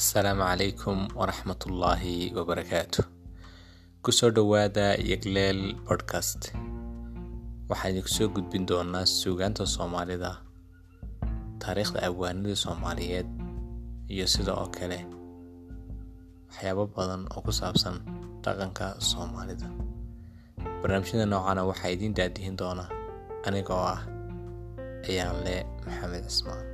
asalaamu calaykum waraxmatullaahi wabarakaatu ku soo dhowaada yegleel bodkast waxaan idinku soo gudbin doonaa suugaanta soomaalida taariikhda abwaanida soomaaliyeed iyo sida oo kale waxyaabo badan oo ku saabsan dhaqanka soomaalida. Barnaamijyada noocana waxaa idiin daadihin doona aniga oo ah ayaan le maxamed cismaan.